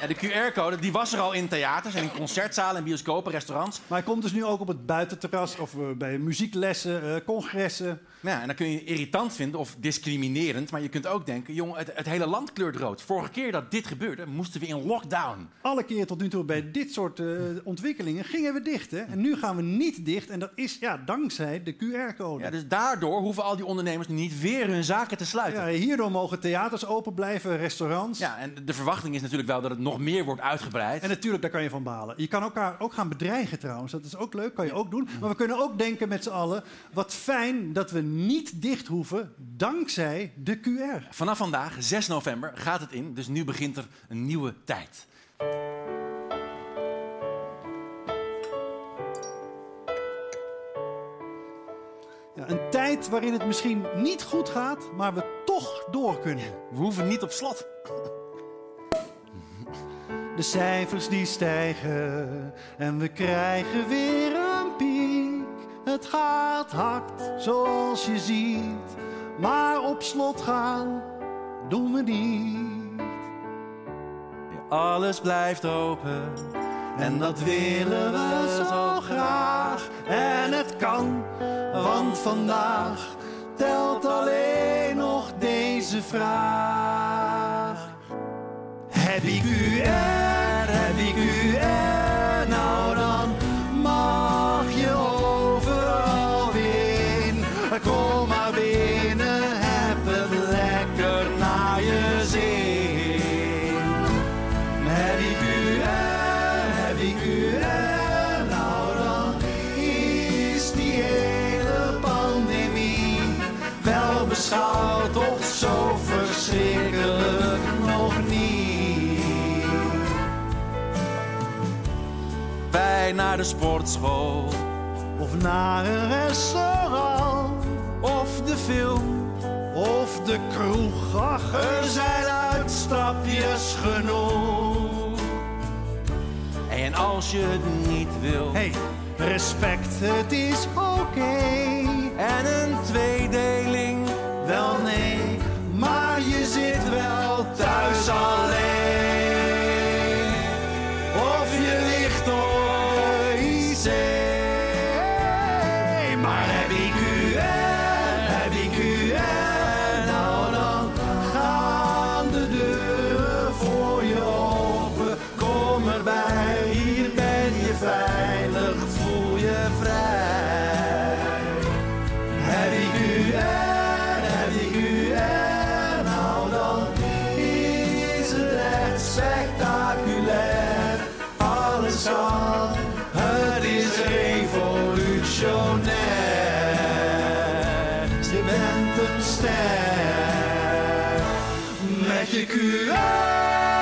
Ja, de QR-code die was er al in theaters en in concertzalen en bioscopen, restaurants. Maar hij komt dus nu ook op het buitenterras of eh, bij muzieklessen, eh, congressen. Ja, en dan kun je irritant vinden of discriminerend. Maar je kunt ook denken, jongen, het, het hele land kleurt rood. Vorige keer dat dit gebeurde, moesten we in lockdown. Alle keer tot nu toe bij dit soort eh, ontwikkelingen gingen we dicht. Hè? En nu gaan we niet dicht. En dat is ja, dankzij de QR-code. Ja, dus daardoor hoeven al die ondernemers niet weer hun zaken te sluiten. Ja, hierdoor mogen theaters open blijven, restaurants. Ja, en de verwachting is natuurlijk wel dat het nog meer wordt uitgebreid. En natuurlijk, daar kan je van balen. Je kan elkaar ook gaan bedreigen trouwens. Dat is ook leuk, kan je ook doen. Maar we kunnen ook denken met z'n allen... wat fijn dat we niet dicht hoeven dankzij de QR. Vanaf vandaag, 6 november, gaat het in. Dus nu begint er een nieuwe tijd. Ja, een tijd waarin het misschien niet goed gaat, maar we toch door kunnen. We hoeven niet op slot. De cijfers die stijgen en we krijgen weer een piek. Het gaat hard, zoals je ziet, maar op slot gaan doen we niet. Alles blijft open. En dat willen we zo graag. En het kan, want vandaag telt alleen nog deze vraag. Heb ik QR, zo verschrikkelijk nog niet. Wij naar de sportschool of naar een restaurant of de film of de kroeg. Ach, er zijn uitstapjes genoeg. En als je het niet wil, hey, respect, het is oké. Okay. En een tweede. Maar heb ik QR, heb ik QR, nou dan gaan de deuren voor je open. Kom erbij, hier ben je veilig, voel je vrij. Heb ik QR, heb ik QR, nou dan is het echt. Revolutionair. Je bent een ster met je QR.